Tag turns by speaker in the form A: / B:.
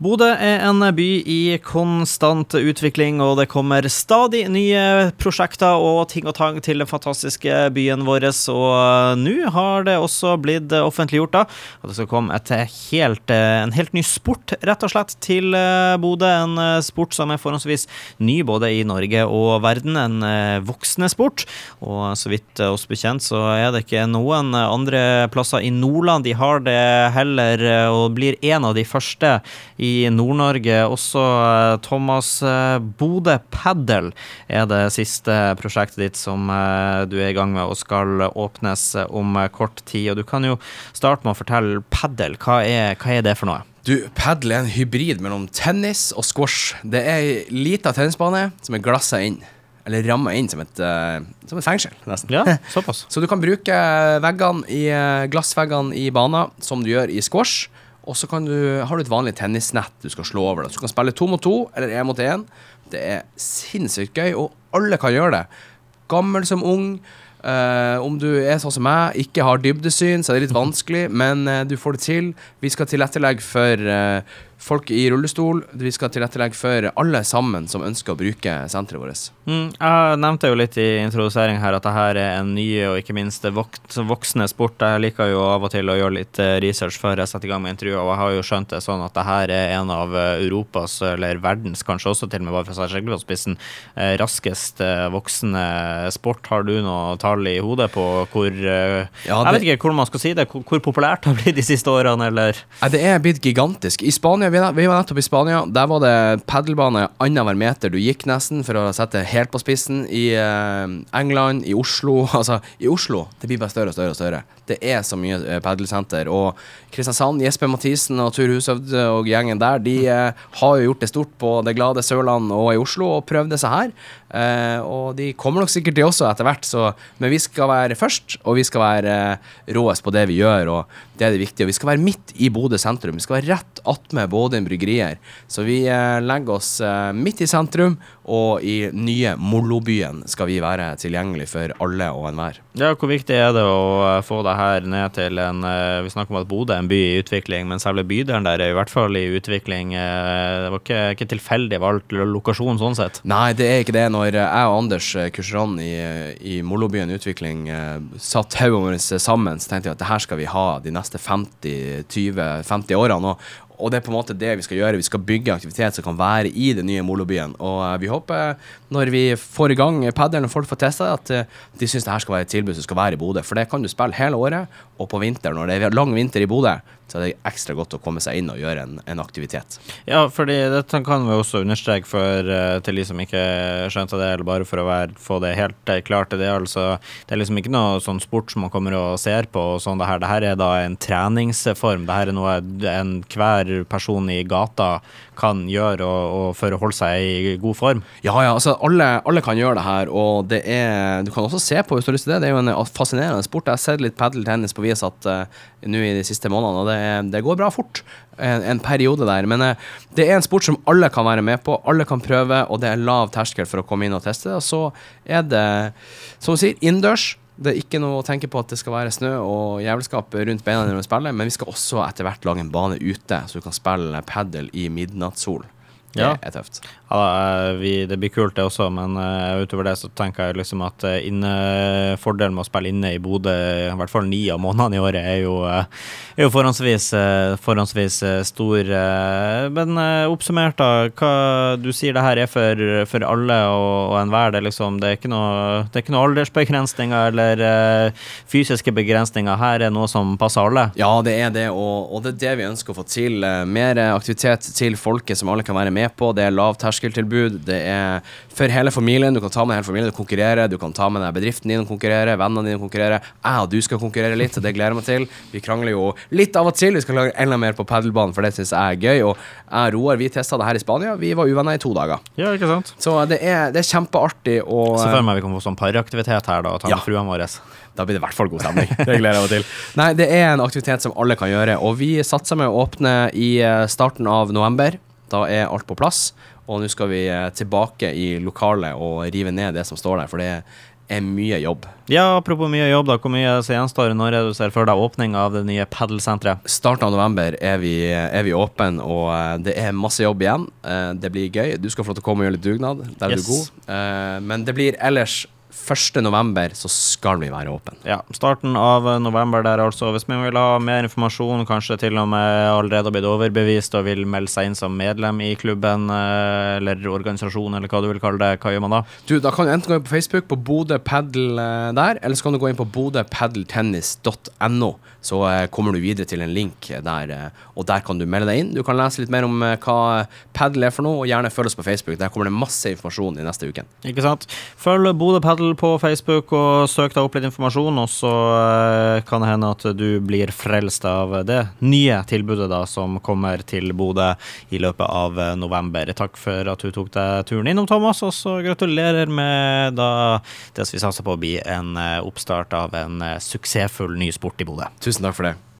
A: Bodø er en by i konstant utvikling, og det kommer stadig nye prosjekter og ting og tang til den fantastiske byen vår. Og nå har det også blitt offentliggjort da, at det skal komme helt, en helt ny sport, rett og slett, til Bodø. En sport som er forholdsvis ny både i Norge og verden. En voksende sport. Og så vidt oss bekjent, så er det ikke noen andre plasser i Nordland de har det heller, og blir en av de første i i Nord-Norge. Også eh, Thomas eh, Bodø Padel er det siste prosjektet ditt som eh, du er i gang med og skal åpnes om kort tid. Og du kan jo starte med å fortelle padel. Hva er, hva er det for noe?
B: Du, Padel er en hybrid mellom tennis og squash. Det er ei lita tennisbane som er glassa inn. Eller ramma inn som et, uh, som et fengsel, nesten.
A: Ja, såpass.
B: Så du kan bruke veggene i, glassveggene i banen som du gjør i squash. Og så du, har du et vanlig tennisnett du skal slå over. Så du kan spille to mot to eller én mot én. Det er sinnssykt gøy, og alle kan gjøre det. Gammel som ung. Uh, om du er sånn som meg, ikke har dybdesyn, så er det litt vanskelig, men uh, du får det til. Vi skal tilrettelegge for uh, folk i rullestol. Vi skal tilrettelegge for alle sammen som ønsker å bruke senteret vårt.
A: Mm, jeg nevnte jo litt i introduseringen her at dette er en ny og ikke minst voksne sport. Jeg liker jo av og til å gjøre litt eh, research før jeg setter i gang med intervjuer, og jeg har jo skjønt det sånn at dette er en av eh, Europas, eller verdens, kanskje også til og med bare for å skikkelig på spissen, eh, raskest voksende sport. Har du noe tall i hodet på hvor ja, det, Jeg vet ikke hvor man skal si det, hvor, hvor populært det har blitt de siste årene, eller?
B: Det er blitt gigantisk. I Spania vi, vi, var nettopp i Spania. Der var det padelbane annenhver meter du gikk, nesten, for å sette helt på spissen. I uh, England, i Oslo Altså, i Oslo Det blir bare større og større og større. Det er så mye uh, padelsenter. Og Kristiansand, Jesper Mathisen og Tur Hushovd og gjengen der, de uh, har jo gjort det stort på det glade Sørland og i Oslo, og prøvde seg her. Uh, og de kommer nok sikkert, de også, etter hvert, så Men vi skal være først, og vi skal være råest på det vi gjør, og det er det viktige. Og vi skal være midt i Bodø sentrum. Vi skal være rett attmed Bådin bryggerier. Så vi eh, legger oss eh, midt i sentrum, og i nye Mollobyen skal vi være tilgjengelig for alle og enhver.
A: Ja, hvor viktig er det å eh, få det her ned til en Vi snakker om at Bodø er en by i utvikling, men selve bydelen der er i hvert fall i utvikling. Det var ikke, ikke tilfeldig valgt lokasjon sånn sett?
B: Nei, det er ikke det. Når jeg og Anders Kurseran i, i Mollobyen Utvikling satt hodene våre sammen, så tenkte vi at det her skal vi ha de neste 50-20-50 årene. Og, og det er på en måte det vi skal gjøre. Vi skal bygge aktivitet som kan være i den nye Molobyen. Og uh, vi håper, når vi får i gang padelen og folk får testa det, at uh, de syns det her skal være et tilbud som skal være i Bodø. For det kan du spille hele året, og på vinteren, når det er lang vinter i Bodø, så er ekstra godt å komme seg inn og gjøre en, en aktivitet.
A: Ja, fordi dette kan vi også understreke for, uh, til de som ikke skjønte det, eller bare for å være, få det helt klart. Det er, altså, det er liksom ikke noe sånn sport som man kommer og ser på. og sånn det her. Det her er da en treningsform. Det her er noe enhver person i gata kan gjøre og, og for å holde seg i god form?
B: Ja, ja, altså alle, alle, kan gjøre det her, og det er Du kan også se på hvis du har lyst til det. Det er jo en fascinerende sport. Jeg har sett litt padeltennis på Viasat uh, nå i de siste månedene, og det, det går bra fort. En, en, periode der. Men uh, det er en sport som alle kan være med på, alle kan prøve, og det er lav terskel for å komme inn og teste. Og så er det, som du sier, innendørs. Det er ikke noe å tenke på at det skal være snø og jævelskap rundt beina når du spiller, men vi skal også etter hvert lage en bane ute, så du kan spille padel i midnattssol. Det ja. er tøft.
A: Ja, eh, vi, det blir kult, det også, men uh, utover det så tenker jeg liksom at uh, inne, fordelen med å spille inne i Bodø, i hvert fall ni av månedene i året, er jo, uh, er jo forhåndsvis, forhåndsvis stor. men oppsummert, da. Hva du sier det her er for, for alle og, og enhver. Det, liksom, det, er ikke noe, det er ikke noe aldersbegrensninger eller fysiske begrensninger. Her er noe som passer alle.
B: Ja, det er det, og, og det er det vi ønsker å få til. mer aktivitet til folket som alle kan være med med på. Det er lavterskeltilbud. Det er for hele familien. Du kan ta med hele familien og konkurrere. Du kan ta med deg bedriften din og konkurrere, vennene dine og konkurrere. Jeg og du skal konkurrere litt, og det gleder jeg meg til. Vi krangler jo litt av og til. Vi skal lage enda mer på padelbanen, for det syns jeg er gøy. Og jeg og Roar, vi testa det her i Spania. Vi var uvenner i to dager.
A: Ja, ikke sant?
B: Så det er, det er kjempeartig. Så
A: Se for meg vi kan få sånn paraktivitet her, da, og ta med ja. fruene våre.
B: Da blir det i hvert fall god stemning. Det gleder jeg meg til. Nei, det er en aktivitet som alle kan gjøre, og vi satser med å åpne i eh, starten av november. Da er alt på plass, og nå skal vi eh, tilbake i lokalet og rive ned det som står der. For det er mye jobb.
A: Ja, apropos mye jobb, da. Hvor mye gjenstår? Når er du ser for deg åpning av det nye padelsenteret?
B: Starten av november er vi, er vi åpne, og eh, det er masse jobb igjen. Eh, Det blir gøy. Du skal få lov til å komme og gjøre litt dugnad. Der er
A: Yes.
B: du god. Men det blir ellers 1. november så skal vi være åpne.
A: Ja, starten av november der, altså. Hvis man vil ha mer informasjon, kanskje til og med allerede har blitt overbevist og vil melde seg inn som medlem i klubben eh, eller organisasjon, eller hva du vil kalle det, hva gjør man da?
B: Du, Da kan du enten gå inn på Facebook på Bodø Paddle eh, der, eller så kan du gå inn på bodøpadeltennis.no. Så eh, kommer du videre til en link der, og der kan du melde deg inn. Du kan lese litt mer om hva padel er for noe, og gjerne følg oss på Facebook. Der kommer det masse informasjon i neste uken.
A: Ikke sant? Følg Bodø Paddle på Facebook og søk deg opp litt informasjon, og så eh, kan det hende at du blir frelst av det nye tilbudet da som kommer til Bodø i løpet av eh, november. Takk for at du tok deg turen innom, Thomas, og så gratulerer med da det som vi satser på å bli en eh, oppstart av en suksessfull ny sport i Bodø.
B: Tusen takk for det.